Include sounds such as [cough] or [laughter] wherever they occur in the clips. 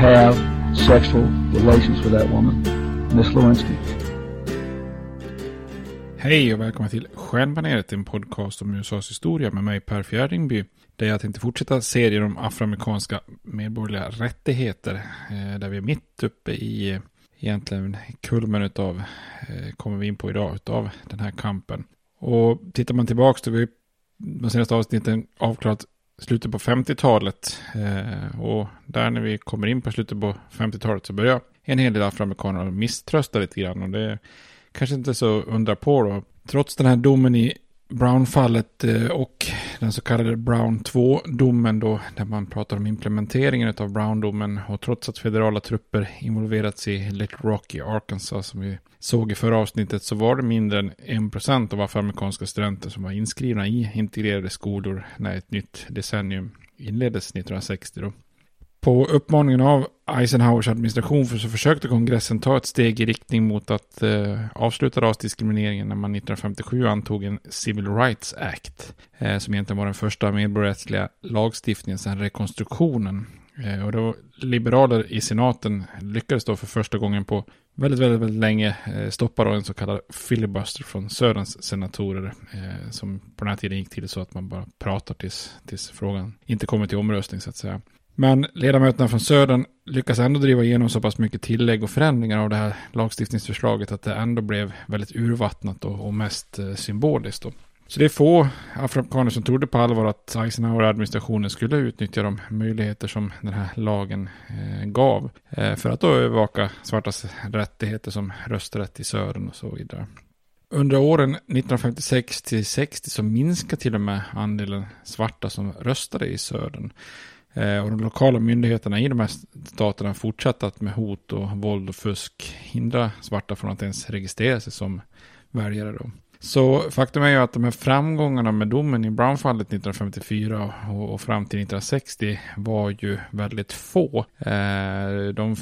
have sexual relations with that woman, Miss Lewinsky. Hej och välkomna till Stjärnbaneret, en podcast om USAs historia med mig Per Fjärdingby. Där jag tänkte fortsätta serien om afroamerikanska medborgerliga rättigheter. Eh, där vi är mitt uppe i eh, egentligen kulmen av, eh, kommer vi in på idag, utav den här kampen. Och tittar man tillbaka till vi de senaste avsnitten avklarat slutet på 50-talet. Eh, och där när vi kommer in på slutet på 50-talet så börjar en hel del afroamerikaner misströsta lite grann. Och det kanske inte så undra på då. Trots den här domen i Brown-fallet eh, och den så kallade Brown 2-domen då, där man pratar om implementeringen av Brown-domen och trots att federala trupper involverats i Little Rock i Arkansas som vi såg i förra avsnittet så var det mindre än 1% av afroamerikanska studenter som var inskrivna i integrerade skolor när ett nytt decennium inleddes 1960 då. På uppmaningen av Eisenhowers administration så försökte kongressen ta ett steg i riktning mot att eh, avsluta rasdiskrimineringen när man 1957 antog en Civil Rights Act. Eh, som egentligen var den första medborgerliga lagstiftningen sedan rekonstruktionen. Eh, och då liberaler i senaten lyckades då för första gången på väldigt, väldigt, väldigt länge eh, stoppa då en så kallad filibuster från Söderns senatorer. Eh, som på den här tiden gick till så att man bara pratar tills, tills frågan inte kommer till omröstning så att säga. Men ledamöterna från Södern lyckas ändå driva igenom så pass mycket tillägg och förändringar av det här lagstiftningsförslaget att det ändå blev väldigt urvattnat och, mest eh, symboliskt. Då. Så det är få afroamerikaner som trodde på allvar att Eisenhower-administrationen skulle utnyttja de möjligheter som den här lagen eh, gav eh, för att då övervaka svartas rättigheter som rösträtt i södern och så vidare. Under åren 1956 till 60 så minskade till och med andelen svarta som röstade i södern. Eh, och de lokala myndigheterna i de här staterna fortsatte att med hot och våld och fusk hindra svarta från att ens registrera sig som väljare. Då. Så faktum är ju att de här framgångarna med domen i Brownfallet 1954 och, fram till 1960 var ju väldigt få. Eh, de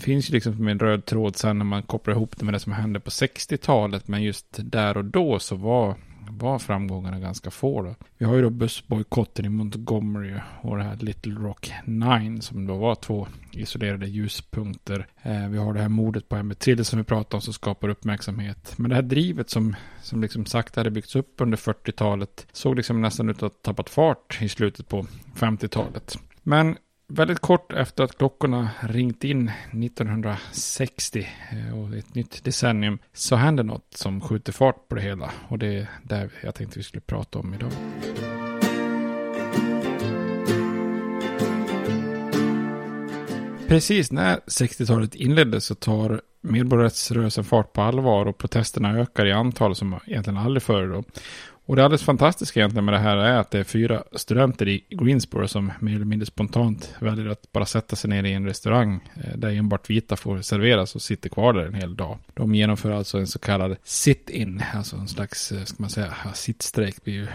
finns ju liksom med en röd tråd sen när man kopplar ihop det med det som hände på 60-talet. Men just där och då så var var framgångarna ganska få. Då. Vi har ju då bussbojkotten i Montgomery och det här Little Rock 9 som då var två isolerade ljuspunkter. Eh, vi har det här mordet på Emmett Till som vi pratade om som skapar uppmärksamhet. Men det här drivet som, som liksom sakta hade byggts upp under 40-talet såg liksom nästan ut att ha tappat fart i slutet på 50-talet. Men väldigt kort efter att klockorna ringt in 1960 eh, och ett nytt decennium så händer något som skjuter fart på det hela. Och det är det jag tänkte vi skulle prata om idag. Precis när 60-talet inleddes så tar medborgarrättsrörelsen fart på allvar och protesterna ökar i antal som egentligen aldrig förr. Och det alldeles fantastiska egentligen med det här är att det är fyra studenter i Greensboro som mer eller mindre spontant väljer att bara sätta sig ner i en restaurang eh, där enbart vita får serveras och sitter kvar där en hel dag. De genomför alltså en så kallad sit-in, alltså en slags, eh, ska man säga, sittstrejk blir ju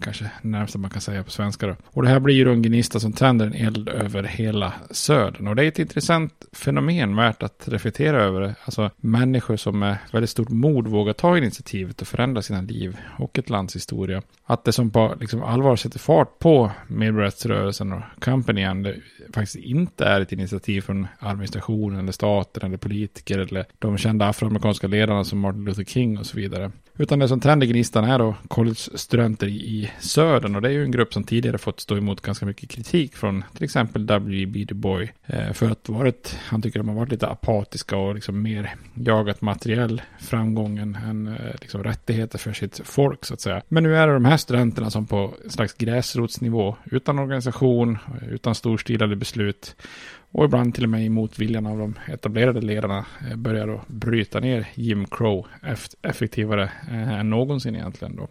kanske närmsta man kan säga på svenska då. Och det här blir ju då en gnista som tänder en eld över hela södern. Och det är ett intressant fenomen värt att reflektera över. Alltså människor som med väldigt stort mod vågar ta initiativet och förändra sina liv och ett land hans historia. Att det som på liksom allvar sätter fart på medborgarrättsrörelsen och kampen igen, det faktiskt inte är ett initiativ från administrationen eller staten eller politiker eller de kända afroamerikanska ledarna som Martin Luther King och så vidare. Utan det som tänder gnistan är då collegestudenter i södern och det är ju en grupp som tidigare fått stå emot ganska mycket kritik från till exempel W.B. Du Bois eh, för att varit, han tycker de har varit lite apatiska och liksom mer jagat materiell framgång än eh, liksom rättigheter för sitt folk så att säga. Men nu är det de här studenterna som på en slags gräsrotsnivå utan organisation, utan storstilade beslut och ibland till och med emot viljan av de etablerade ledarna eh, börjar då bryta ner Jim Crow effektivare eh, än någonsin egentligen då.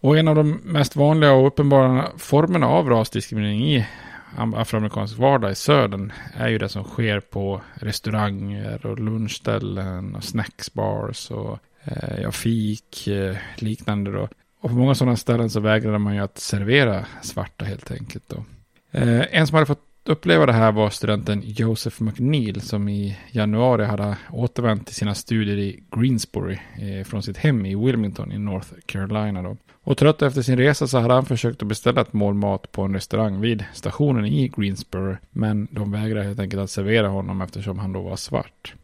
Och en av de mest vanliga och uppenbara formerna av rasdiskriminering i afroamerikansk vardag i södern är ju det som sker på restauranger och lunchställen och snacksbars och eh, ja, fik, eh, liknande då. Och på många sådana ställen så vägrade man ju att servera svarta helt enkelt då. Eh, en som hade fått uppleva det här var studenten Joseph McNeil som i januari hade återvänt till sina studier i Greensbury eh, från sitt hem i Wilmington i North Carolina. Då. Och trött efter sin resa så hade han försökt att beställa ett mål mat på en restaurang vid stationen i Greensboro. Men de vägrade helt enkelt att servera honom eftersom han då var svart.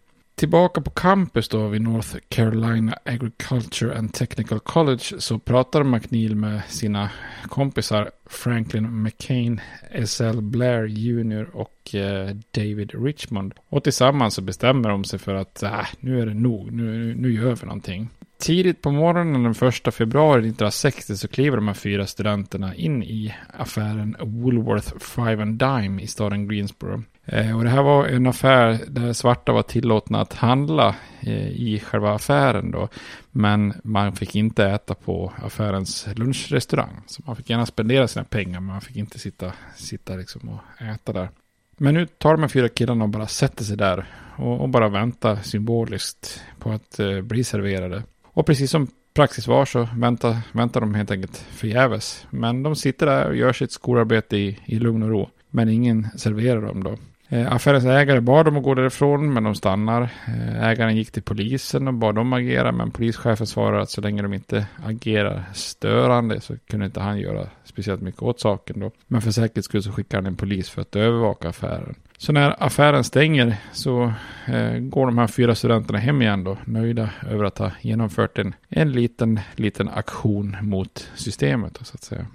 Tillbaka på campus då vid North Carolina Agriculture and Technical College så pratade McNeil med sina kompisar Franklin McCain, S.L. Blair Jr. och eh, David Richmond. Och tillsammans så bestämmer de sig för att äh, nu är det nog, nu, nu gör vi någonting. Tidigt på morgonen den 1 februari 1960 så kliver de här fyra studenterna in i affären Woolworth Five and Dime i staden Greensboro. Eh, och det här var en affär där svarta var tillåtna att handla eh, i själva affären då. Men man fick inte äta på affärens lunchrestaurang. Så man fick gärna spendera sina pengar men man fick inte sitta, sitta liksom och äta där. Men nu tar de här fyra killarna och bara sätter sig där och, och bara väntar symboliskt på att eh, bli serverade. Och precis som praxis var så väntar, väntar de helt enkelt förgäves. Men de sitter där och gör sitt skolarbete i, i lugn och ro. Men ingen serverar dem då. Eh, Affärens ägare bad dem att gå därifrån, men de stannar. Eh, ägaren gick till polisen och bad dem agera, men polischefen svarar att så länge de inte agerar störande så kunde inte han göra speciellt mycket åt saken då. Men för säkerhets skull så skickar han en polis för att övervaka affären. Så när affären stänger så eh, går de här fyra studenterna hem igen då, nöjda över att ha genomfört en, en liten, liten aktion mot systemet då, så att säga.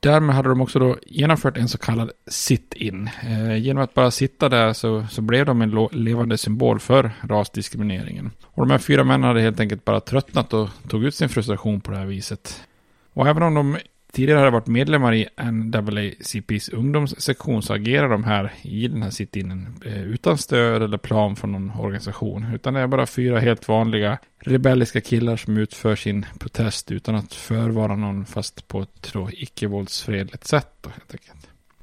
Därmed hade de också då genomfört en så kallad sit-in. Eh, genom att bara sitta där så, så blev de en levande symbol för rasdiskrimineringen. Och de här fyra männen hade helt enkelt bara tröttnat och tog ut sin frustration på det här viset. Och även om de tidigare hade varit medlemmar i NAACPs ungdomssektion så agerar de här i den här sit-inen eh, utan stöd eller plan från någon organisation. Utan det är bara fyra helt vanliga rebelliska killar som utför sin protest utan att förvara någon fast på ett icke-våldsfredligt sätt. Då, helt enkelt.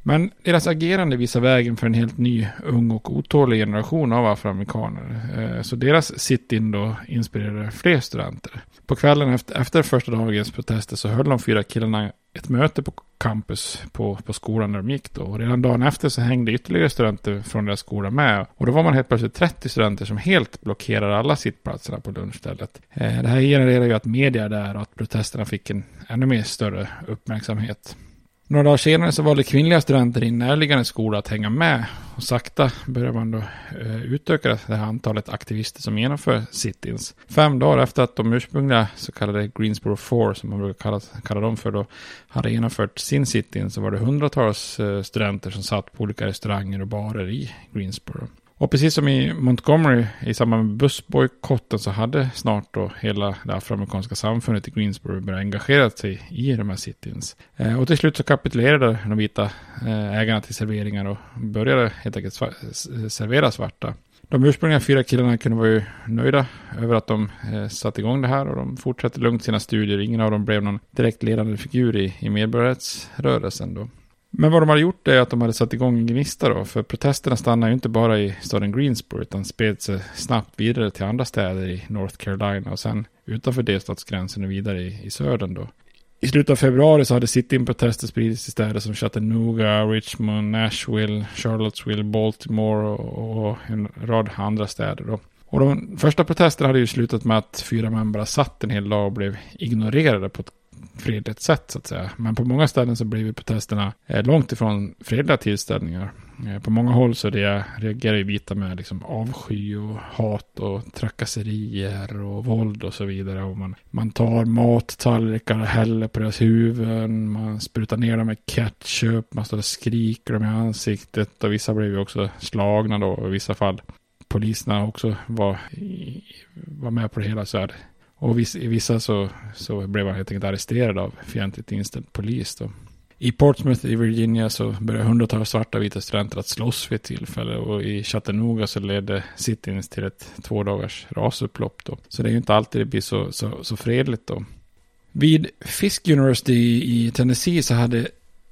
Men deras agerande visar vägen för en helt ny, ung och otålig generation av afroamerikaner. Eh, så deras sit-in då inspirerade fler studenter. På kvällen efter, efter första dagens protester så höll de fyra killarna ett möte på campus på, på skolan där de gick då. Och redan dagen efter så hängde ytterligare studenter från deras skola med. Och då var man helt plötsligt 30 studenter som helt blockerade alla sittplatserna på lunchstället. Eh, det här genererade ju att media där och att protesterna fick en ännu mer större uppmärksamhet. Några dagar senare så valde kvinnliga studenter i en närliggande skola att hänga med. Och sakta började man då eh, utöka det här antalet aktivister som genomför sit-ins. Fem dagar efter att de ursprungliga så kallade Greensboro Four, som man brukar kalla, kalla dem för då, hade genomfört sin sit-in så var det hundratals eh, studenter som satt på olika restauranger och barer i Greensboro. Och precis som i Montgomery i samband med bussbojkotten så hade snart då hela det afroamerikanska samfundet i Greensboro börjat engagera sig i de här sittins. Eh, och till slut så kapitulerade de vita eh, ägarna till serveringar och började helt enkelt servera svarta. De ursprungliga fyra killarna kunde vara ju nöjda över att de eh, satte igång det här och de fortsatte lugnt sina studier. Ingen av dem blev någon direkt ledande figur i, i medborgarrättsrörelsen då. Men vad de hade gjort är att de hade satt igång en gnista då, för protesterna stannade ju inte bara i staden Greensboro, utan spred sig snabbt vidare till andra städer i North Carolina och sen utanför delstatsgränsen och vidare i, i södern då. I slutet av februari så hade sit-in-protester spridits i städer som Chattanooga, Richmond, Nashville, Charlottesville, Baltimore och, och en rad andra städer då. Och de första protesterna hade ju slutat med att fyra män bara satt en hel dag och blev ignorerade på ett fredligt sätt så att säga. Men på många ställen så blir protesterna eh, långt ifrån fredliga tillställningar. Eh, på många håll så reagerar ju vita med liksom avsky och hat och trakasserier och våld och så vidare. Och man, man tar mattallrikar och häller på deras huvuden. Man sprutar ner dem med ketchup. Man står och skriker dem i ansiktet. Och vissa blev ju också slagna då. Och i vissa fall poliserna också var, var med på det hela. Så här och i vissa så, så blev han helt enkelt arresterad av fientligt inställd polis. Då. I Portsmouth i Virginia så började hundratals svarta och vita studenter att slåss vid ett tillfälle och i Chattanooga så ledde sit-ins till ett två dagars rasupplopp då. Så det är ju inte alltid det blir så, så, så fredligt då. Vid Fisk University i Tennessee så hade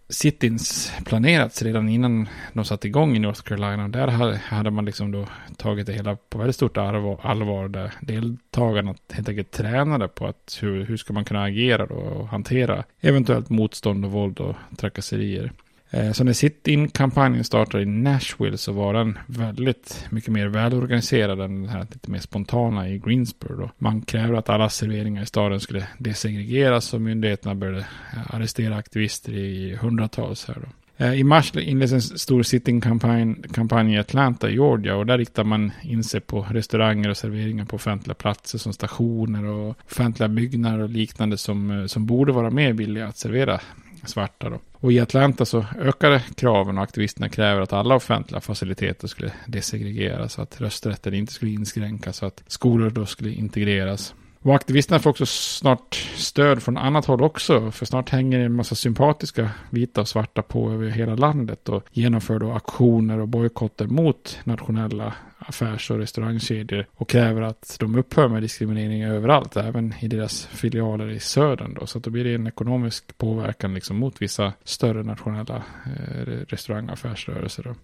sittins planerats redan innan de satte igång i North Carolina. Där hade man liksom då tagit det hela på väldigt stort allvar. Där deltagarna helt enkelt tränade på att hur, hur ska man kunna agera då och hantera eventuellt motstånd och våld och trakasserier. Eh, så när Sit-In-kampanjen startade i Nashville så var den väldigt mycket mer välorganiserad än den här lite mer spontana i Greensboro. Då. Man krävde att alla serveringar i staden skulle desegregeras och myndigheterna började eh, arrestera aktivister i hundratals här då. Eh, I mars inleddes en stor sitting-kampanj i Atlanta, Georgia. Och där riktar man in sig på restauranger och serveringar på offentliga platser som stationer och offentliga byggnader och liknande som, som borde vara mer villiga att servera svarta. Då. Och i Atlanta så ökade kraven och aktivisterna kräver att alla offentliga faciliteter skulle desegregeras, så att rösträtten inte skulle inskränkas, så att skolor då skulle integreras. Och aktivisterna får också snart stöd från annat håll också, för snart hänger en massa sympatiska vita och svarta på över hela landet och genomför då aktioner och bojkotter mot nationella affärs och restaurangkedjor och kräver att de upphör med diskriminering överallt, även i deras filialer i södern. Då. Så att då blir det en ekonomisk påverkan liksom mot vissa större nationella eh, restaurang och affärsrörelser. Då.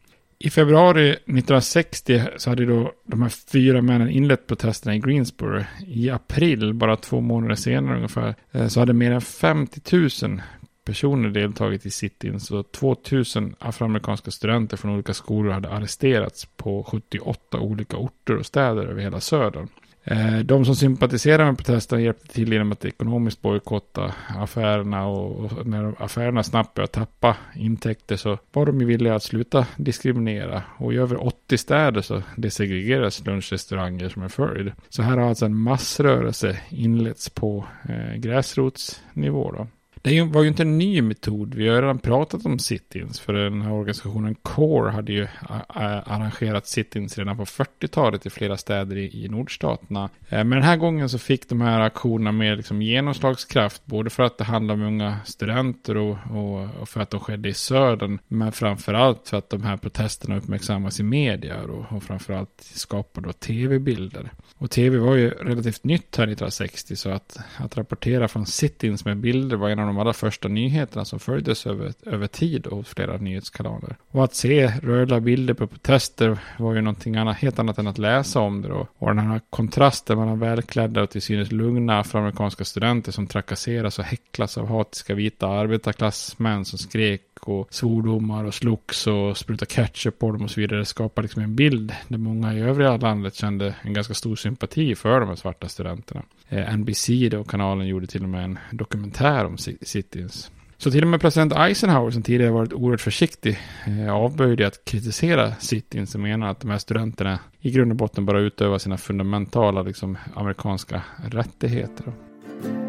I februari 1960 så hade då de här fyra männen inlett protesterna i Greensboro. I april, bara två månader senare ungefär, eh, så hade mer än 50 000 personer deltagit i sit-ins så 2000 afroamerikanska studenter från olika skolor hade arresterats på 78 olika orter och städer över hela södern. Eh, de som sympatiserar med protesterna hjälpte till genom att ekonomiskt bojkotta affärerna och när affärerna snabbt började tappa intäkter så var de ju villiga att sluta diskriminera och i över 80 städer så desegregerades lunchrestauranger som en följd. Så här har alltså en massrörelse inletts på eh, gräsrotsnivå då. Det var ju inte en ny metod. Vi har redan pratat om sit-ins. För den här organisationen CORE hade ju arrangerat sit-ins redan på 40-talet i flera städer i, nordstaterna. Eh, men den här gången så fick de här aktionerna mer liksom genomslagskraft. Både för att det handlade om unga studenter och, och, och för att de skedde i södern. Men framförallt för att de här protesterna uppmärksammas i media och, och framförallt skapar då tv-bilder. Och tv var ju relativt nytt här 1960 så att, att rapportera från sit-ins med bilder var en av de allra första nyheterna som följdes över, över tid hos flera nyhetskanaler. Och att se röda bilder på protester var ju någonting annat, helt annat än att läsa om det då. Och den här kontrasten mellan välklädda och till synes lugna afroamerikanska studenter som trakasseras och häcklas av hatiska vita arbetarklassmän som skrek och svordomar och slogs och sprutade ketchup på dem och så vidare. Skapar liksom en bild där många i övriga landet kände en ganska stor sympati för de här svarta studenterna. Eh, NBC då, kanalen, gjorde till och med en dokumentär om Cityns. Så till och med president Eisenhower som tidigare varit oerhört försiktig eh, avböjde att kritisera Cityn som menar att de här studenterna i grund och botten bara utövar sina fundamentala liksom, amerikanska rättigheter. Då.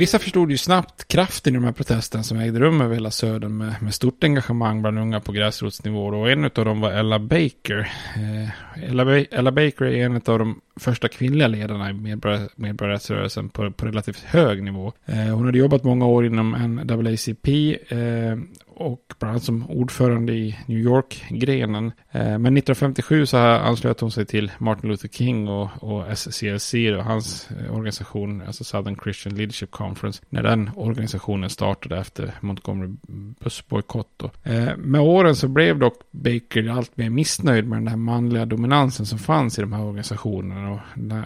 Vissa förstod ju snabbt kraften i de här protesterna som ägde rum över hela södern med, med stort engagemang bland unga på gräsrotsnivå. Och en av dem var Ella Baker. Eh, Ella, Ella, Baker är en av de första kvinnliga ledarna i medborgarrättsrörelsen på, på relativt hög nivå. Eh, hon hade jobbat många år inom NAACP eh, och bland annat som ordförande i New York-grenen. Eh, men 1957 så anslöt hon sig till Martin Luther King och, och SCLC och hans eh, organisation, alltså Southern Christian Leadership Conference, när den organisationen startade efter Montgomery bussbojkott. Eh, med åren så blev dock Baker allt mer missnöjd med den här manliga dominansen som fanns i de här organisationerna och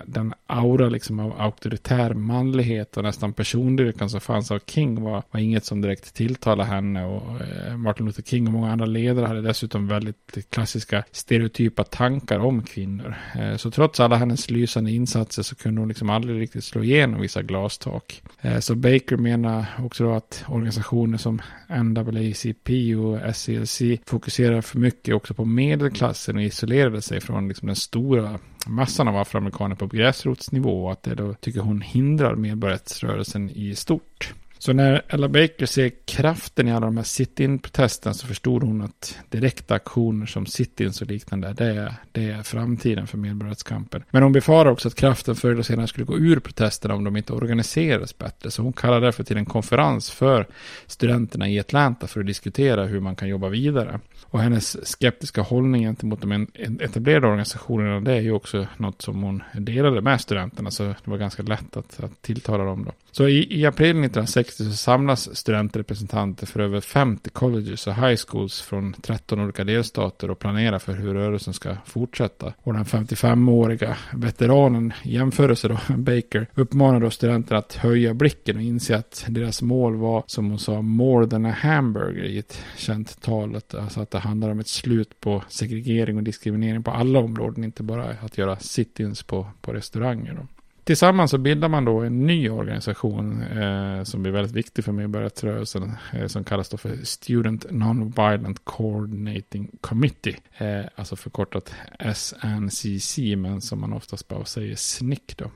den aura liksom av auktoritär manlighet och nästan persondyrkan som fanns av King var, var inget som direkt tilltalade henne och Eh, Martin Luther King och många andra ledare hade dessutom väldigt klassiska stereotypa tankar om kvinnor. Eh, så trots alla hennes lysande insatser så kunde hon liksom aldrig riktigt slå igenom vissa glastak. Eh, så Baker menar också då att organisationer som NAACP och SCLC fokuserar för mycket också på medelklassen och isolerade sig från liksom den stora massan av afroamerikaner på gräsrotsnivå och att det då tycker hon hindrar medborgarrättsrörelsen i stort. Så när Ella Baker ser kraften i alla de här sit-in-protesterna så förstod hon att direkta aktioner som sit-ins och liknande, det är, det är framtiden för medborgarrättskampen. Men hon befarar också att kraften förr eller senare skulle gå ur protesterna om de inte organiserades bättre. Så hon kallar därför till en konferens för studenterna i Atlanta för att diskutera hur man kan jobba vidare. Och hennes skeptiska hållning gentemot de etablerade organisationerna, det är ju också något som hon delade med studenterna, så det var ganska lätt att, att tilltala dem då. Så i, i april 1960 så samlas studentrepresentanter för över 50 colleges och high schools från 13 olika delstater och planerar för hur rörelsen ska fortsätta. Och den 55-åriga veteranen i jämförelse då, Baker, uppmanar då studenterna att höja blicken och inse att deras mål var, som hon sa, more than a hamburger i ett känt tal. Alltså att det handlar om ett slut på segregering och diskriminering på alla områden, inte bara att göra sit-ins på, på restauranger. Då. Tillsammans så bildar man då en ny organisation eh, som blir väldigt viktig för medborgarrättsrörelsen eh, som kallas då för Student Non-Violent Coordinating Committee. Eh, alltså förkortat SNCC men som man oftast bara säger SNIC då.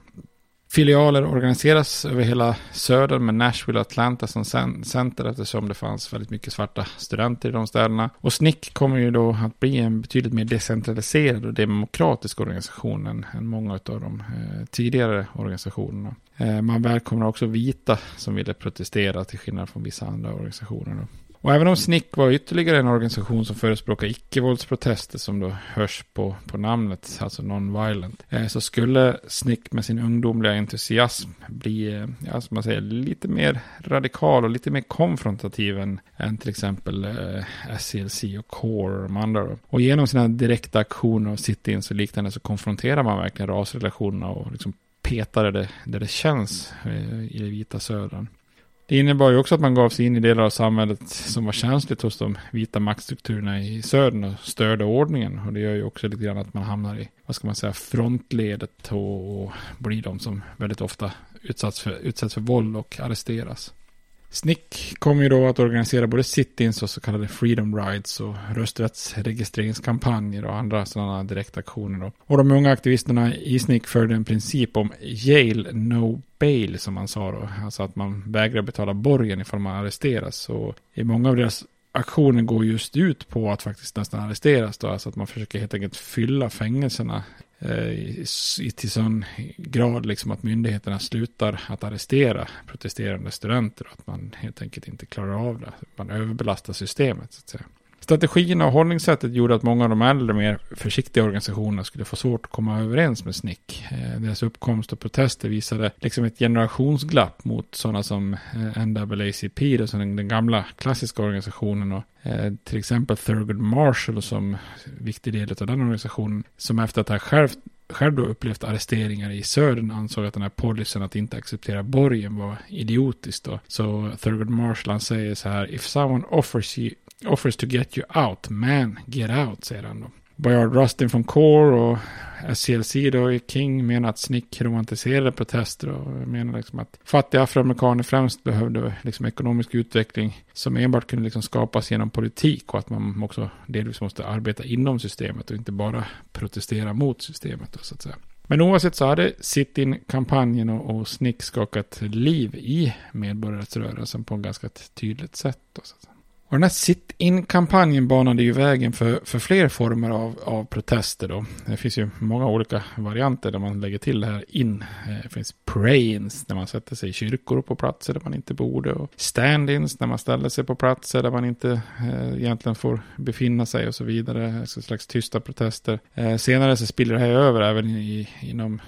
Filialer organiseras över hela södern med Nashville och Atlanta som center eftersom det fanns väldigt mycket svarta studenter i de städerna. Och SNIC kommer ju då att bli en betydligt mer decentraliserad och demokratisk organisation än, än många av de eh, tidigare organisationerna. Eh, man välkomnar också vita som ville protestera till skillnad från vissa andra organisationer. Då. Och även om SNIC var ytterligare en organisation som förespråkar icke-våldsprotester som då hörs på, på namnet, alltså non-violent, eh, så skulle SNIC med sin ungdomliga entusiasm bli, eh, ja, som man säger, lite mer radikal och lite mer konfrontativ än, än till exempel eh, SCLC och CORE och de andra. Då. Och genom sina direkta aktioner och sit-ins och liknande så konfronterar man verkligen rasrelationerna och liksom petar där det, där det känns eh, i det vita södern. Det innebar ju också att man gav sig in i delar av samhället som var känsligt hos de vita maktstrukturerna i södern och störde ordningen. Och det gör ju också lite grann att man hamnar i, vad ska man säga, frontledet och, och blir de som väldigt ofta utsätts för, utsätts för våld och arresteras. Snick kommer ju då att organisera både sit-ins och så kallade freedom rides och rösträttsregistreringskampanjer och andra sådana direktaktioner. Då. Och de unga aktivisterna i Snick följde en princip om jail no bail som man sa då. Alltså att man vägrar betala borgen ifall man arresteras. Och i många av deras aktioner går just ut på att faktiskt nästan arresteras då. Alltså att man försöker helt enkelt fylla fängelserna eh, i, till sån grad liksom att myndigheterna slutar att arrestera protesterande studenter och att man helt enkelt inte klarar av det. Man överbelastar systemet så att säga. Strategin och hållningssättet gjorde att många av de äldre, mer försiktiga organisationerna skulle få svårt att komma överens med SNIC. Eh, deras uppkomst och protester visade liksom ett generationsglapp mot sådana som eh, NAACP, alltså den gamla klassiska organisationen och eh, till exempel Thurgood Marshall som viktig del av den organisationen, som efter att ha själv själv då upplevt arresteringar i södern ansåg att den här policyn att inte acceptera borgen var idiotisk. då. Så Thurgood Marshall säger så här, if someone offers you offers to get you out, man, get out, säger han då. Bayard Rustin från Core och SCLC då i King menar att Snick romantiserade protester och menar liksom att fattiga afroamerikaner främst behövde liksom ekonomisk utveckling som enbart kunde liksom skapas genom politik och att man också delvis måste arbeta inom systemet och inte bara protestera mot systemet då, så att säga. Men oavsett så hade sit-in-kampanjen och, och Snick skakat liv i medborgarrättsrörelsen på ett ganska tydligt sätt. Då, så att säga. Och den här sit-in-kampanjen banade ju vägen för, för fler former av, av protester då. Det finns ju många olika varianter där man lägger till det här in. Eh, det finns pray-ins när man sätter sig i kyrkor på platser där man inte borde. Och stand-ins när man ställer sig på platser där man inte eh, egentligen får befinna sig och så vidare. Så slags tysta protester. Eh, senare så spiller det här över även i, inom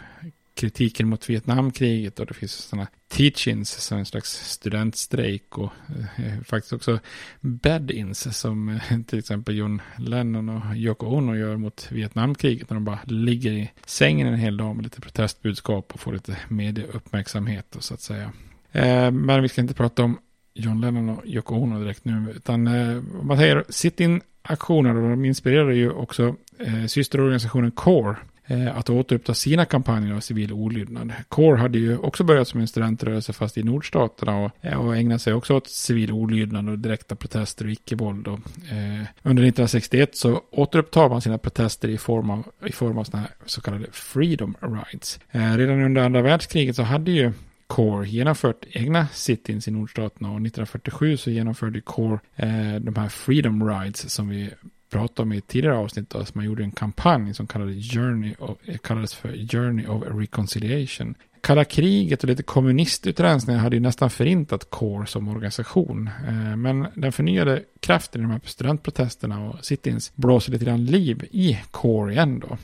kritiken mot Vietnamkriget och det finns sådana teachings, som en slags studentstrejk och eh, faktiskt också bed-ins som eh, till exempel John Lennon och Yoko Ono gör mot Vietnamkriget när de bara ligger i sängen en hel dag med lite protestbudskap och får lite medieuppmärksamhet och så att säga. Eh, men vi ska inte prata om John Lennon och Yoko Ono direkt nu utan eh, om man säger sit-in-aktioner och de inspirerade ju också eh, systerorganisationen CORE Eh, att återuppta sina kampanjer av civil olydnad. CORE hade ju också börjat som en studentrörelse fast i nordstaterna och, eh, och ägnade sig också åt civil olydnad och direkta protester och icke-våld. Och, eh, under 1961 så återupptar man sina protester i form av, i form av såna här så kallade freedom rights. Eh, redan under andra världskriget så hade ju CORE genomfört egna sit-ins i nordstaterna och 1947 så genomförde CORE eh, de här freedom rides som vi pratade om i ett tidigare avsnitt, då, som man gjorde en kampanj som kallades, Journey of, kallades för Journey of Reconciliation. Kalla kriget och lite kommunistutrensningar hade ju nästan förintat CORE som organisation. Eh, men den förnyade kraften i de här studentprotesterna och sit-ins blåser lite grann liv i CORE igen då.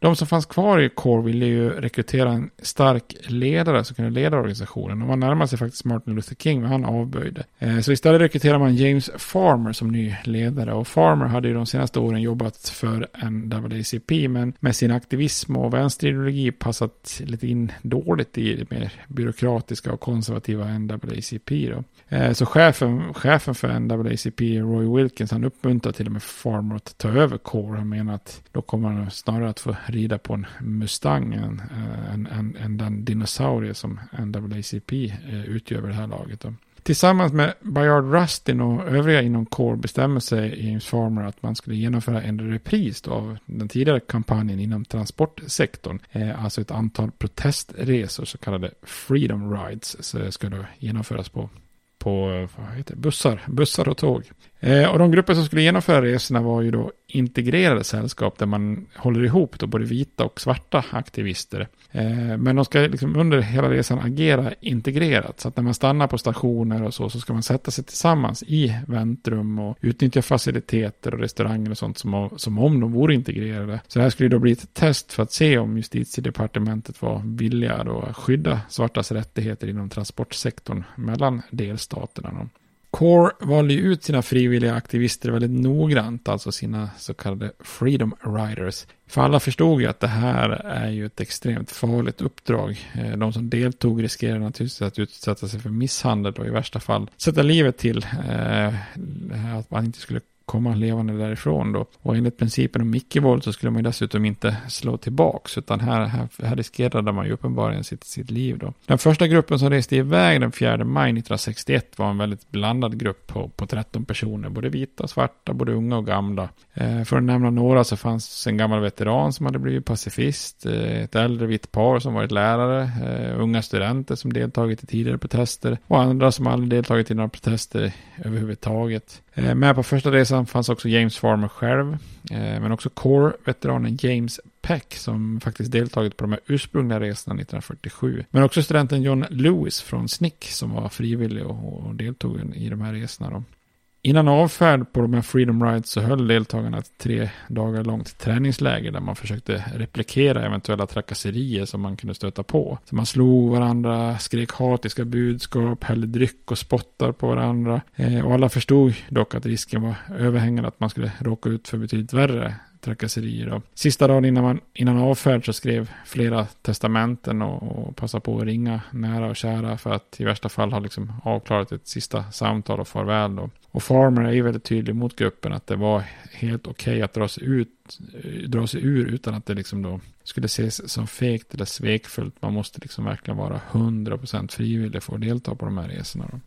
De som fanns kvar i Core ville ju rekrytera en stark ledare som kunde leda organisationen. Och man närmade sig faktiskt Martin Luther King, men han avböjde. Eh, så istället rekryterade man James Farmer som ny ledare. Och Farmer hade ju de senaste åren jobbat för NAACP, men med sin aktivism och vänsterideologi passat lite in dåligt i det mer byråkratiska och konservativa NAACP. Då. Eh, så chefen, chefen för NAACP, Roy Wilkins, han uppmuntrar till och med Farmer att ta över Core. Han menar att då kommer han snarare att få rida på en Mustang än, än, eh, än, än den dinosaurie som NAACP eh, utgör vid det här laget. Då. Tillsammans med Bayard Rustin och övriga inom Core bestämmer sig James Farmer att man skulle genomföra en repris av den tidigare kampanjen inom transportsektorn. Eh, alltså ett antal protestresor, så kallade Freedom Rides, skulle genomföras på på eh, vad heter bussar, bussar och tåg. Eh, och de grupper som skulle genomföra resorna var ju då integrerade sällskap där man håller ihop då både vita och svarta aktivister. Eh, men de ska liksom under hela resan agera integrerat. Så att när man stannar på stationer och så, så ska man sätta sig tillsammans i väntrum och utnyttja faciliteter och restauranger och sånt som, som om de vore integrerade. Så det här skulle då bli ett test för att se om justitiedepartementet var villiga att skydda svartas rättigheter inom transportsektorn mellan delstaterna. Core valde ju ut sina frivilliga aktivister väldigt noggrant, alltså sina så kallade Freedom Riders. För alla förstod ju att det här är ju ett extremt farligt uppdrag. Eh, de som deltog riskerar naturligtvis att utsätta sig för misshandel och i värsta fall sätta livet till. Eh, att man inte skulle komma levande därifrån då. Och enligt principen om icke-våld så skulle man dessutom inte slå tillbaks, utan här, här, här riskerade man ju uppenbarligen sitt, sitt liv då. Den första gruppen som reste iväg den 4 maj 1961 var en väldigt blandad grupp på, på 13 personer, både vita och svarta, både unga och gamla. Eh, för att nämna några så fanns en gammal veteran som hade blivit pacifist, eh, ett äldre vitt par som varit lärare, eh, unga studenter som deltagit i tidigare protester och andra som aldrig deltagit i några protester överhuvudtaget. Eh, med på första resan fanns också James Farmer själv, eh, men också Core-veteranen James Peck som faktiskt deltagit på de här ursprungliga resorna 1947. Men också studenten John Lewis från SNCC som var frivillig och deltog i de här resorna. Då. Innan avfärd på de här Freedom Rides så höll deltagarna ett tre dagar långt träningsläger där man försökte replikera eventuella trakasserier som man kunde stöta på. Så man slog varandra, skrek hatiska budskap, hällde dryck och spottar på varandra. Eh, och alla förstod dock att risken var överhängande att man skulle råka ut för betydligt värre trakasserier. och Sista dagen innan, man, innan avfärd så skrev flera testamenten och, och passade på att ringa nära och kära för att i värsta fall ha liksom avklarat ett sista samtal och farväl. Då. Och Farmer är ju väldigt tydlig mot gruppen att det var helt okej okay att dra sig, ut, dra sig ur utan att det liksom då skulle ses som fegt eller svekfullt. Man måste liksom verkligen vara 100% frivillig för att delta på de här resorna. Då.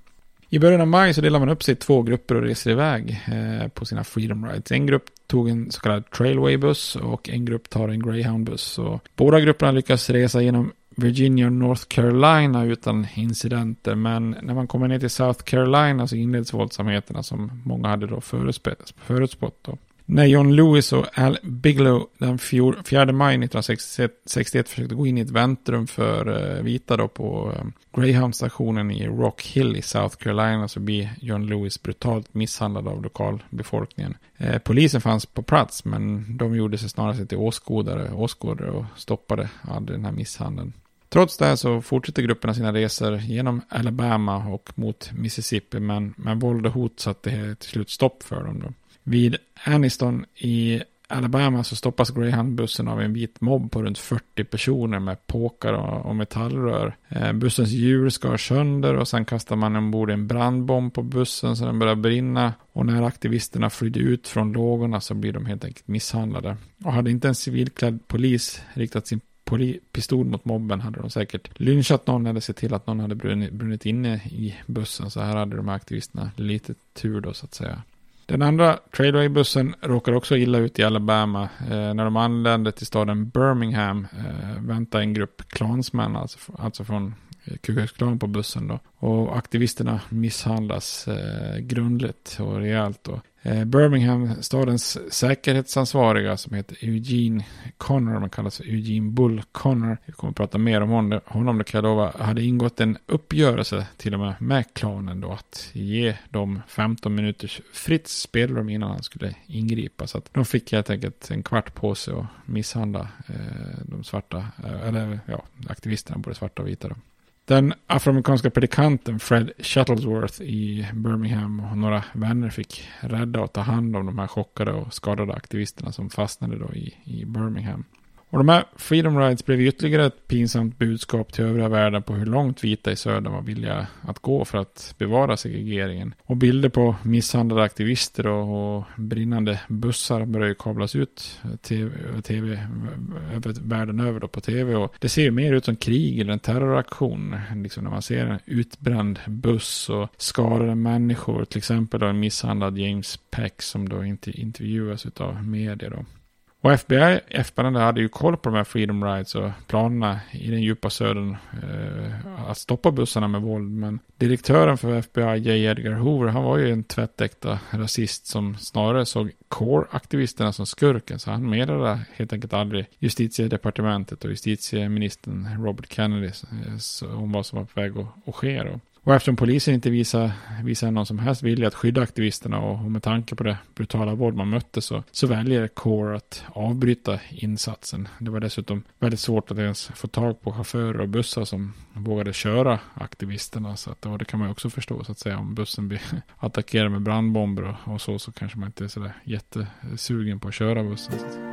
I början av maj så delar man upp sig i två grupper och reser iväg eh, på sina Freedom Rides. En grupp tog en så kallad Trailway-buss och en grupp tar en Greyhound-buss. Båda grupperna lyckas resa genom Virginia och North Carolina utan incidenter. Men när man kommer ner till South Carolina så inleds våldsamheterna som många hade då förutspått. Då. När John Lewis och Al Bigelow den 4 maj 1961 försökte gå in i ett väntrum för eh, vita då på eh, Greyhound-stationen i Rock Hill i South Carolina så blir John Lewis brutalt misshandlad av lokalbefolkningen. Eh, polisen fanns på plats men de gjorde sig snarare till åskådare, åskådare och stoppade aldrig den här misshandeln. Trots det så fortsätter grupperna sina resor genom Alabama och mot Mississippi men med våld och hot satte till slut stopp för dem. Då. Vid Aniston i Alabama så stoppas Greyhound-bussen av en vit mobb på runt 40 personer med påkar och, metallrör. Eh, bussens hjul skar sönder och sen kastar man ombord en brandbomb på bussen så den börjar brinna. Och när aktivisterna flydde ut från lågorna så blir de helt enkelt misshandlade. Och hade inte en civilklädd polis riktat sin pistol mot mobben hade de säkert lynchat någon eller sett till att någon hade brunnit, brunnit inne i bussen. Så här hade de här aktivisterna lite tur då så att säga. Den andra Trailway-bussen råkar också illa ut i Alabama. Eh, när de anlände till staden Birmingham eh, väntade en grupp klansmän, alltså, alltså från eh, Ku Klux Klan på bussen då. Och aktivisterna misshandlas eh, grundligt och rejält. då. Eh, Birmingham, stadens säkerhetsansvariga som heter Eugene Connor, man kallas för Eugene Bull Connor. Vi kommer att prata mer om honom, honom det kan jag lova. Hade ingått en uppgörelse till och med med klanen då att ge dem 15 minuters fritt spelrum innan han skulle ingripa. Så att de fick helt enkelt en kvart på sig att misshandla eh, de svarta, eh, eller ja, aktivisterna, både svarta och vita. Då. Den afroamerikanska predikanten Fred Shuttlesworth i Birmingham och några vänner fick rädda och ta hand om de här chockade och skadade aktivisterna som fastnade då i, i Birmingham. Och de här Freedom Rides blev ytterligare ett pinsamt budskap till övriga världen på hur långt vita i södern var villiga att gå för att bevara segregeringen. Och bilder på misshandlade aktivister och, och brinnande bussar började kablas ut eh, eh, TV, tv, över världen över då på tv. Och det ser ju mer ut som krig eller en terroraktion. Liksom när man ser en utbränd buss och skadade människor. Till exempel då en misshandlad James Peck som då inte intervjuas av media då. Och FBI, FBI hade ju koll på de här Freedom Rides och planerna i den djupa södern eh, att stoppa bussarna med våld. Men direktören för FBI, J. Edgar Hoover, han var ju en tvättäkta rasist som snarare såg core-aktivisterna som skurken. Så han meddelade helt enkelt aldrig justitiedepartementet och justitieministern Robert Kennedy eh, om vad som var på väg att, att ske. Då. Och eftersom polisen inte visar, visar någon som helst vilja att skydda aktivisterna och, och med tanke på det brutala våld man mötte så, så väljer Core att avbryta insatsen. Det var dessutom väldigt svårt att ens få tag på chaufförer och bussar som vågade köra aktivisterna. Så att, och det kan man ju också förstå så att säga om bussen blir [laughs] attackerad med brandbomber och, och så så kanske man inte är sådär jättesugen på att köra bussen.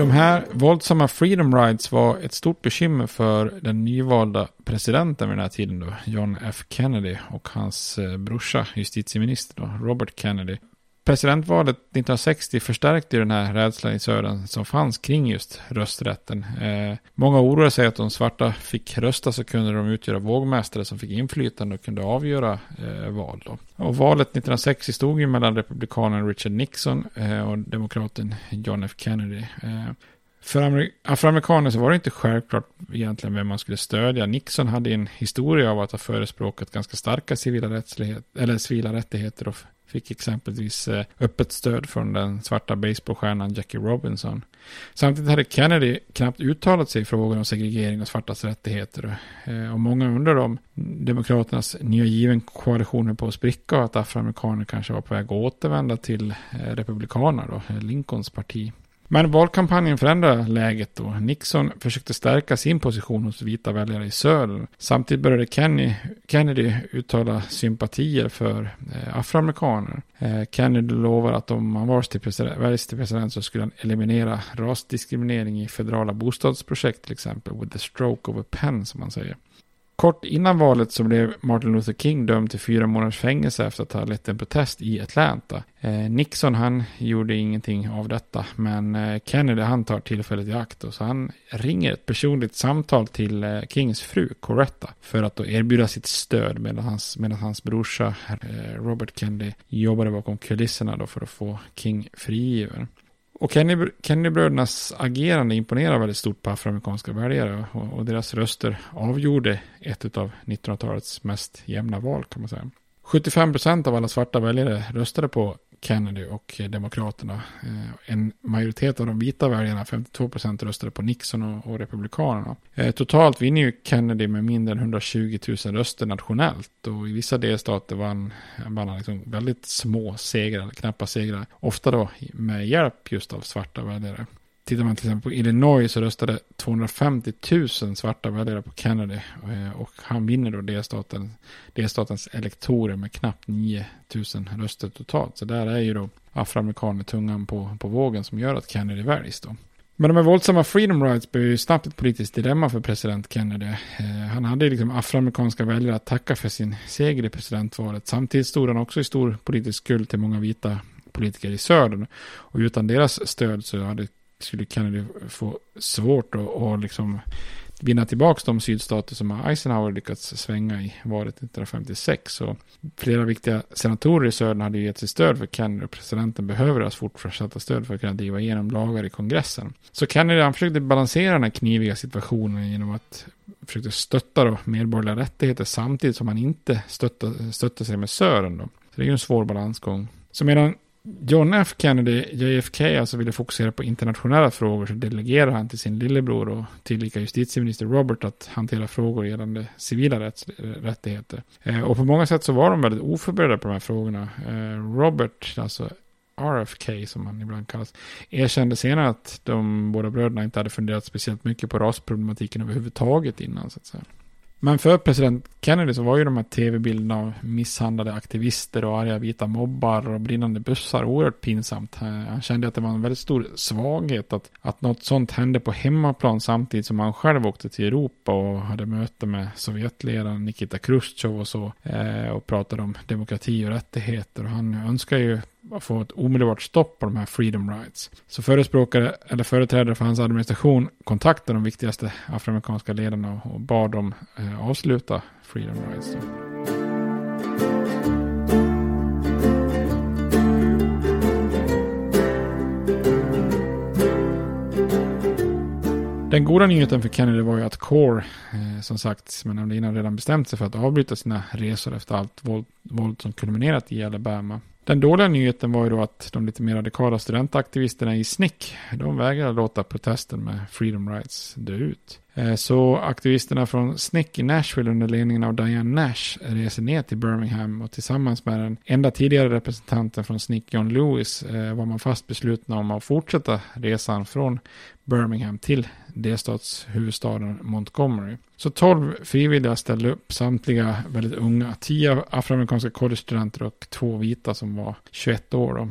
De här våldsamma freedom rides var ett stort bekymmer för den nyvalda presidenten vid den här tiden då, John F. Kennedy och hans eh, brorsa, justitieminister då, Robert Kennedy. Presidentvalet 1960 förstärkte den här rädslan i södern som fanns kring just rösträtten. Eh, många oroade sig att om svarta fick rösta så kunde de utgöra vågmästare som fick inflytande och kunde avgöra eh, val. Då. Och valet 1960 stod ju mellan republikanen Richard Nixon eh, och demokraten John F. Kennedy. Eh, för afroamerikaner så var det inte självklart egentligen vem man skulle stödja. Nixon hade en historia av att ha förespråkat ganska starka civila, eller civila rättigheter och Fick exempelvis eh, öppet stöd från den svarta baseballstjärnan Jackie Robinson. Samtidigt hade Kennedy knappt uttalat sig i frågan om segregering och svartas rättigheter. Eh, och många undrar om Demokraternas nya given koalition på att spricka och att afroamerikaner kanske var på väg att återvända till eh, Republikanerna, då, Lincolns parti. Men valkampanjen förändrade läget då. Nixon försökte stärka sin position hos vita väljare i södern. Samtidigt började Kenny, Kennedy uttala sympatier för eh, afroamerikaner. Eh, Kennedy lovade att om han väljs till, president, till president så skulle han eliminera rasdiskriminering i federala bostadsprojekt till exempel. With the stroke of a pen som man säger. Kort innan valet så blev Martin Luther King dömd till fyra månaders fängelse efter att ha lett en protest i Atlanta. Eh, Nixon han gjorde ingenting av detta men eh, Kennedy han tar tillfället i akt och så han ringer ett personligt samtal till eh, Kings fru Coretta för att då erbjuda sitt stöd medan hans, medan hans brorsa eh, Robert Kennedy jobbade bakom kulisserna då för att få King frigiven. Och Kennedybrödernas agerande imponerar väldigt stort på afroamerikanska väljare och, och deras röster avgjorde ett av 1900-talets mest jämna val kan man säga. 75 procent av alla svarta väljare röstade på Kennedy och Demokraterna. Eh, en majoritet av de vita väljarna, 52 procent, röstade på Nixon och, Republikanerna. Eh, totalt vinner ju Kennedy med mindre än 120 000 röster nationellt och i vissa delstater vann, vann han liksom väldigt små segrar, knappa segrar. Ofta då med hjälp just av svarta väljare. Tittar man till exempel på Illinois så röstade 250 000 svarta väljare på Kennedy. Eh, och han vinner då delstaten, delstatens elektorer med knappt 9 000 röster totalt. Så där är ju då afroamerikaner tungan på, på vågen som gör att Kennedy väljs då. Men de här våldsamma freedom rights blev ju snabbt ett politiskt dilemma för president Kennedy. Eh, han hade ju liksom afroamerikanska väljare att tacka för sin seger i presidentvalet. Samtidigt stod han också i stor politisk skuld till många vita politiker i södern. Och utan deras stöd så hade skulle Kennedy få svårt att och liksom vinna tillbaka de sydstater som Eisenhower lyckats svänga i valet 1956. Så flera viktiga senatorer i södern hade gett sitt stöd för Kennedy och presidenten behöver deras fortsatta stöd för att kunna driva igenom lagar i kongressen. Så Kennedy han försökte balansera den här kniviga situationen genom att försöka stötta då medborgerliga rättigheter samtidigt som han inte stöttade, stötte sig med södern. Då. Så det är ju en svår balansgång. Så medan John F Kennedy, JFK, alltså ville fokusera på internationella frågor så delegerade han till sin lillebror och tillika justitieminister Robert att hantera frågor gällande civila rätts, rättigheter. Eh, och på många sätt så var de väldigt oförberedda på de här frågorna. Eh, Robert, alltså RFK som han ibland kallas, erkände senare att de båda bröderna inte hade funderat speciellt mycket på rasproblematiken överhuvudtaget innan. Så att säga. Men för president Kennedy så var ju de här tv-bilderna av misshandlade aktivister och arga vita mobbar och brinnande bussar oerhört pinsamt. Han kände att det var en väldigt stor svaghet att, att något sånt hände på hemmaplan samtidigt som han själv åkte till Europa och hade möte med Sovjetledaren Nikita Khrushchev och så eh, och pratade om demokrati och rättigheter. Och han önskar ju att få ett omedelbart stopp på de här freedom rights. Så förespråkare eller företrädare för hans administration kontaktade de viktigaste afroamerikanska ledarna och bad dem eh, avsluta freedom rights. Då. Den goda nyheten för Kennedy var ju att Core, eh, som sagt, som jag nämnde innan, redan bestämt sig för att avbryta sina resor efter allt våld, våld som kulminerat i Alabama. Den dåliga nyheten var ju då att de lite mer radikala studentaktivisterna i SNIC de vägrade låta protesten med Freedom Rights dö ut. Eh, så aktivisterna från SNCC i Nashville under ledningen av Diane Nash reser ner till Birmingham och tillsammans med den enda tidigare representanten från SNCC, John Lewis, eh, var man fast beslutna om att fortsätta resan från Birmingham till delstatshuvudstaden Montgomery. Så tolv frivilliga ställde upp, samtliga väldigt unga. Tio afroamerikanska collegestudenter och två vita som var 21 år. Då.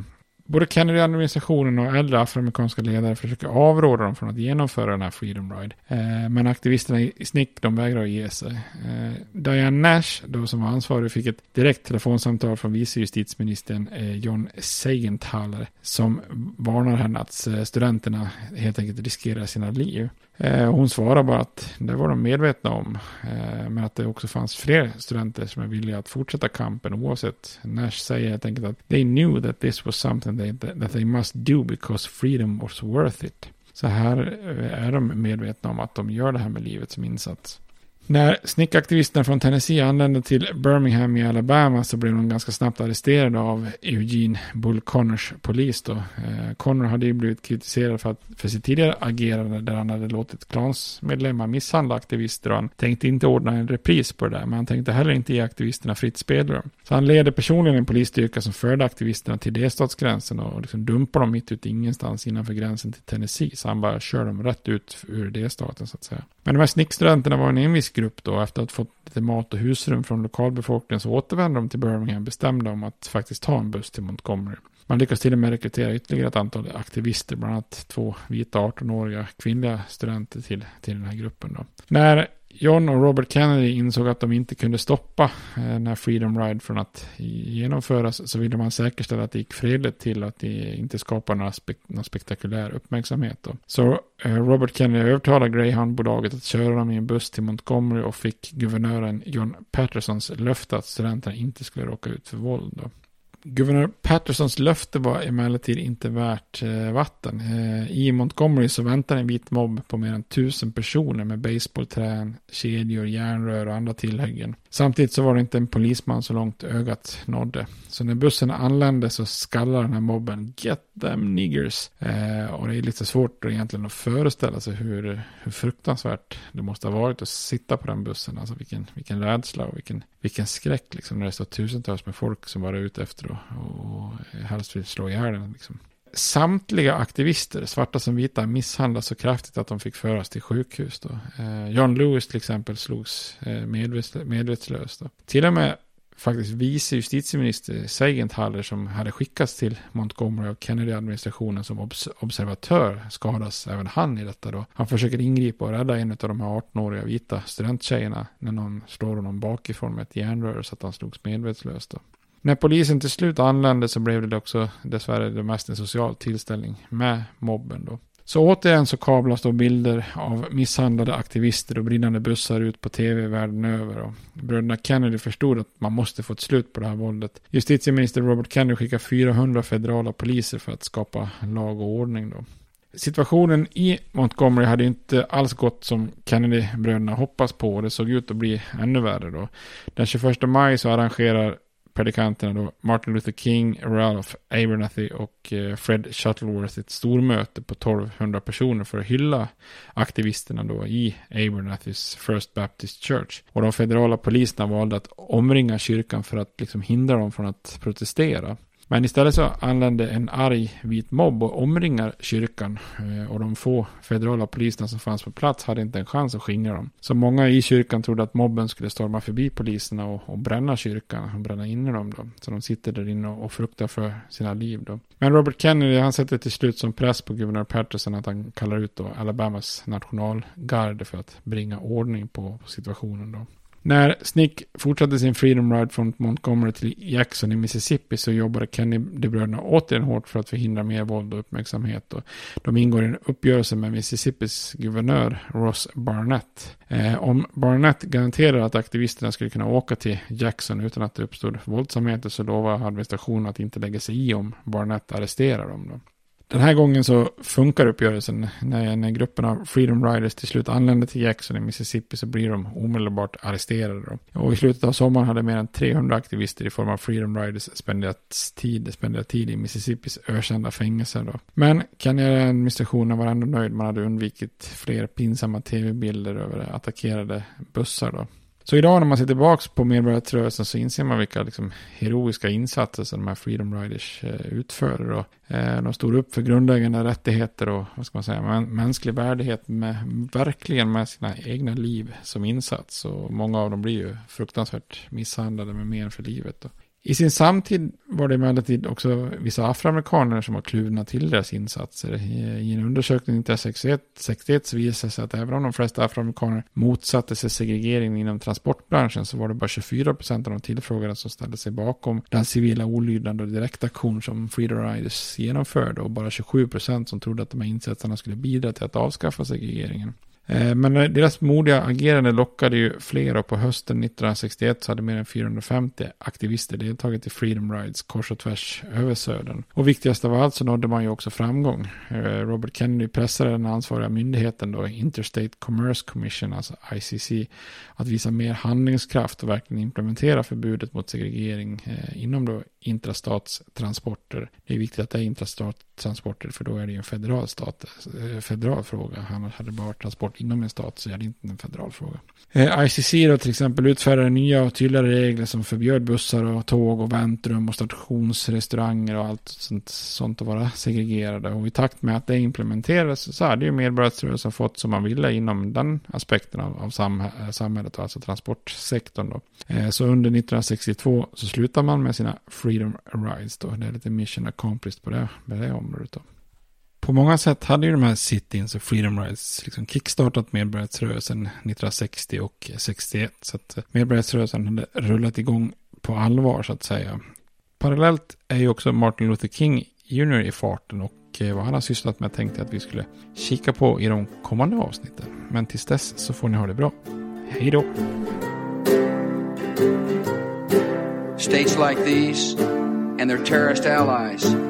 Både Kennedy-administrationen och äldre afroamerikanska ledare försöker avråda dem från att genomföra den här Freedom Ride. Eh, men aktivisterna i SNCC de vägrar att ge sig. Eh, Diane Nash, då som var ansvarig, fick ett direkt telefonsamtal från vice justitieministern eh, John Seigenthaler som varnar henne att eh, studenterna helt enkelt riskerar sina liv. Eh, hon svarar bara att det var de medvetna om. Eh, men att det också fanns fler studenter som är villiga att fortsätta kampen oavsett. Nash säger helt enkelt att they knew that this was something they, that they must do because freedom was worth it. Så här eh, är de medvetna om att de gör det här med livet som insats. När snickaktivisterna från Tennessee anlände till Birmingham i Alabama så blev de ganska snabbt arresterade av Eugene Bull Connors polis. Då. Eh, Connor hade ju blivit kritiserad för, att, för sitt tidigare agerande där han hade låtit klansmedlemmar misshandla aktivister och han tänkte inte ordna en repris på det där men han tänkte heller inte ge aktivisterna fritt spelrum. Så han ledde personligen en polisstyrka som förde aktivisterna till delstatsgränsen och liksom dumpade dem mitt ute ingenstans innanför gränsen till Tennessee. Så han bara körde dem rätt ut ur delstaten så att säga. Men de här snickstudenterna var en envis grupp då. Efter att ha fått lite mat och husrum från lokalbefolkningen så återvände de till Birmingham bestämda om att faktiskt ta en buss till Montgomery. Man lyckas till och med rekrytera ytterligare ett antal aktivister, bland annat två vita 18-åriga kvinnliga studenter till, till den här gruppen. Då. När John och Robert Kennedy insåg att de inte kunde stoppa eh, den här Freedom Ride från att genomföras så ville man säkerställa att det gick fredligt till att det inte skapade några, spek någon spektakulär uppmärksamhet. Då. Så eh, Robert Kennedy övertalade Greyhound-bolaget att köra dem i en buss till Montgomery och fick guvernören John Pattersons löfte att studenterna inte skulle råka ut för våld. Då. Guvernör Pattersons löfte var emellertid inte värt eh, vatten. Eh, I Montgomery så väntar en vit mobb på mer än tusen personer med baseballträn, kedjor, järnrör och andra tillhyggen. Samtidigt så var det inte en polisman så långt ögat nådde. Så när bussen anlände så skallar den här mobben Get them niggers. Eh, och det är lite svårt egentligen att föreställa sig hur, hur fruktansvärt det måste ha varit att sitta på den bussen. Alltså vilken, vilken rädsla och vilken, vilken skräck liksom när det står tusentals med folk som bara är ute efter och, och helst vill slå ihjäl den. Liksom. Samtliga aktivister, svarta som vita, misshandlas så kraftigt att de fick föras till sjukhus. Då. Eh, John Lewis till exempel slogs eh, medvetslös. Då. Till och med faktiskt vice justitieminister Seigenthaler som hade skickats till Montgomery av Kennedy-administrationen som obs observatör skadas även han i detta då. Han försöker ingripa och rädda en av de här 18-åriga vita studenttjejerna när någon slår honom bakifrån med ett järnrör så att han slogs medvetslös då. När polisen till slut anlände så blev det också dessvärre det mest en social tillställning med mobben då. Så återigen så kablas då bilder av misshandlade aktivister och brinnande bussar ut på tv världen över. Och bröderna Kennedy förstod att man måste få ett slut på det här våldet. Justitieminister Robert Kennedy skickar 400 federala poliser för att skapa lag och ordning då. Situationen i Montgomery hade inte alls gått som Kennedy-bröderna hoppas på och det såg ut att bli ännu värre då. Den 21 maj så arrangerar predikanterna då Martin Luther King, Ralph Abernathy och eh, Fred Shuttleworth ett stormöte på 1200 personer för att hylla aktivisterna då i Abernathys First Baptist Church. Och de federala poliserna valde att omringa kyrkan för att liksom hindra dem från att protestera. Men istället så anlände en arg vit mobb och omringar kyrkan. Eh, och de få federala poliserna som fanns på plats hade inte en chans att skingra dem. Så många i kyrkan trodde att mobben skulle storma förbi poliserna och, och bränna kyrkan och bränna inne dem då. Så de sitter där inne och, och fruktar för sina liv då. Men Robert Kennedy han sätter till slut som press på guvernör Patterson att han kallar ut då Alabamas nationalgarde för att bringa ordning på, på situationen då. När Snick fortsatte sin Freedom Ride från Montgomery till Jackson i Mississippi så jobbade Kennedy-bröderna återigen hårt för att förhindra mer våld och uppmärksamhet. Och de ingår i en uppgörelse med Mississippis guvernör Ross Barnett. Eh, om Barnett garanterade att aktivisterna skulle kunna åka till Jackson utan att det uppstod våldsamheter så lovade administrationen att inte lägga sig i om Barnett arresterar dem. Då. Den här gången så funkar uppgörelsen. När, när gruppen av Freedom Riders till slut anländer till Jackson i Mississippi så blir de omedelbart arresterade. Då. Och i slutet av sommaren hade mer än 300 aktivister i form av Freedom Riders spenderat tid, spenderat tid i Mississippis ökända fängelser. Då. Men Kanye-administrationen var ändå nöjd. Man hade undvikit fler pinsamma tv-bilder över attackerade bussar. Då. Så idag när man ser tillbaka på medborgarrörelsen så inser man vilka liksom, heroiska insatser som de här Freedom Riders eh, utför. Och, eh, de stod upp för grundläggande rättigheter och vad ska man säga, mänsklig värdighet med, verkligen med sina egna liv som insats. Och många av dem blir ju fruktansvärt misshandlade med men för livet. Och, i sin samtid var det emellertid också vissa afroamerikaner som var kluvna till deras insatser. I en undersökning 1961 så visade sig att även om de flesta afroamerikaner motsatte sig segregeringen inom transportbranschen så var det bara 24 procent av de tillfrågade som ställde sig bakom den civila olydnad och direktaktion som Freedom Riders genomförde och bara 27 procent som trodde att de här insatserna skulle bidra till att avskaffa segregeringen. Eh, men eh, deras modiga agerande lockade ju fler och på hösten 1961 så hade mer än 450 aktivister deltagit i Freedom Rides kors och tvärs över södern. Och viktigast av allt så nådde man ju också framgång. Eh, Robert Kennedy pressade den ansvariga myndigheten då, Interstate Commerce Commission, alltså ICC, att visa mer handlingskraft och verkligen implementera förbudet mot segregering inom då intrastatstransporter. Det är viktigt att det är intrastat transporter, för då är det ju en federal, stat, eh, federal fråga. Hade det bara varit transport inom en stat så är det inte en federal fråga. Eh, ICC då till exempel utfärdade nya och tydligare regler som förbjöd bussar och tåg och väntrum och stationsrestauranger och allt sånt, sånt att vara segregerade. Och i takt med att det implementerades så hade ju medborgarrörelsen fått som man ville inom den aspekten av, av eh, samhället, alltså transportsektorn då. Så under 1962 så slutar man med sina Freedom Rides då. Det är lite mission accomplished på det, på det området då på många sätt hade ju de här sit-ins och freedom rides liksom kickstartat medborgarrättsrörelsen 1960 och 61. Så att eh, medborgarrättsrörelsen hade rullat igång på allvar så att säga. Parallellt är ju också Martin Luther King Jr. i farten och eh, vad han har sysslat med tänkte jag att vi skulle kika på i de kommande avsnitten. Men tills dess så får ni ha det bra. Hej då! States like these and their terrorist allies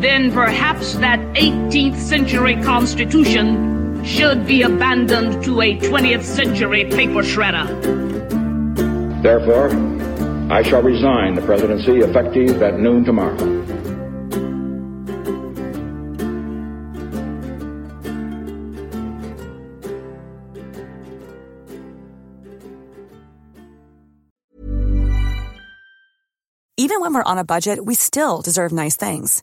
then perhaps that 18th century Constitution should be abandoned to a 20th century paper shredder. Therefore, I shall resign the presidency effective at noon tomorrow. Even when we're on a budget, we still deserve nice things.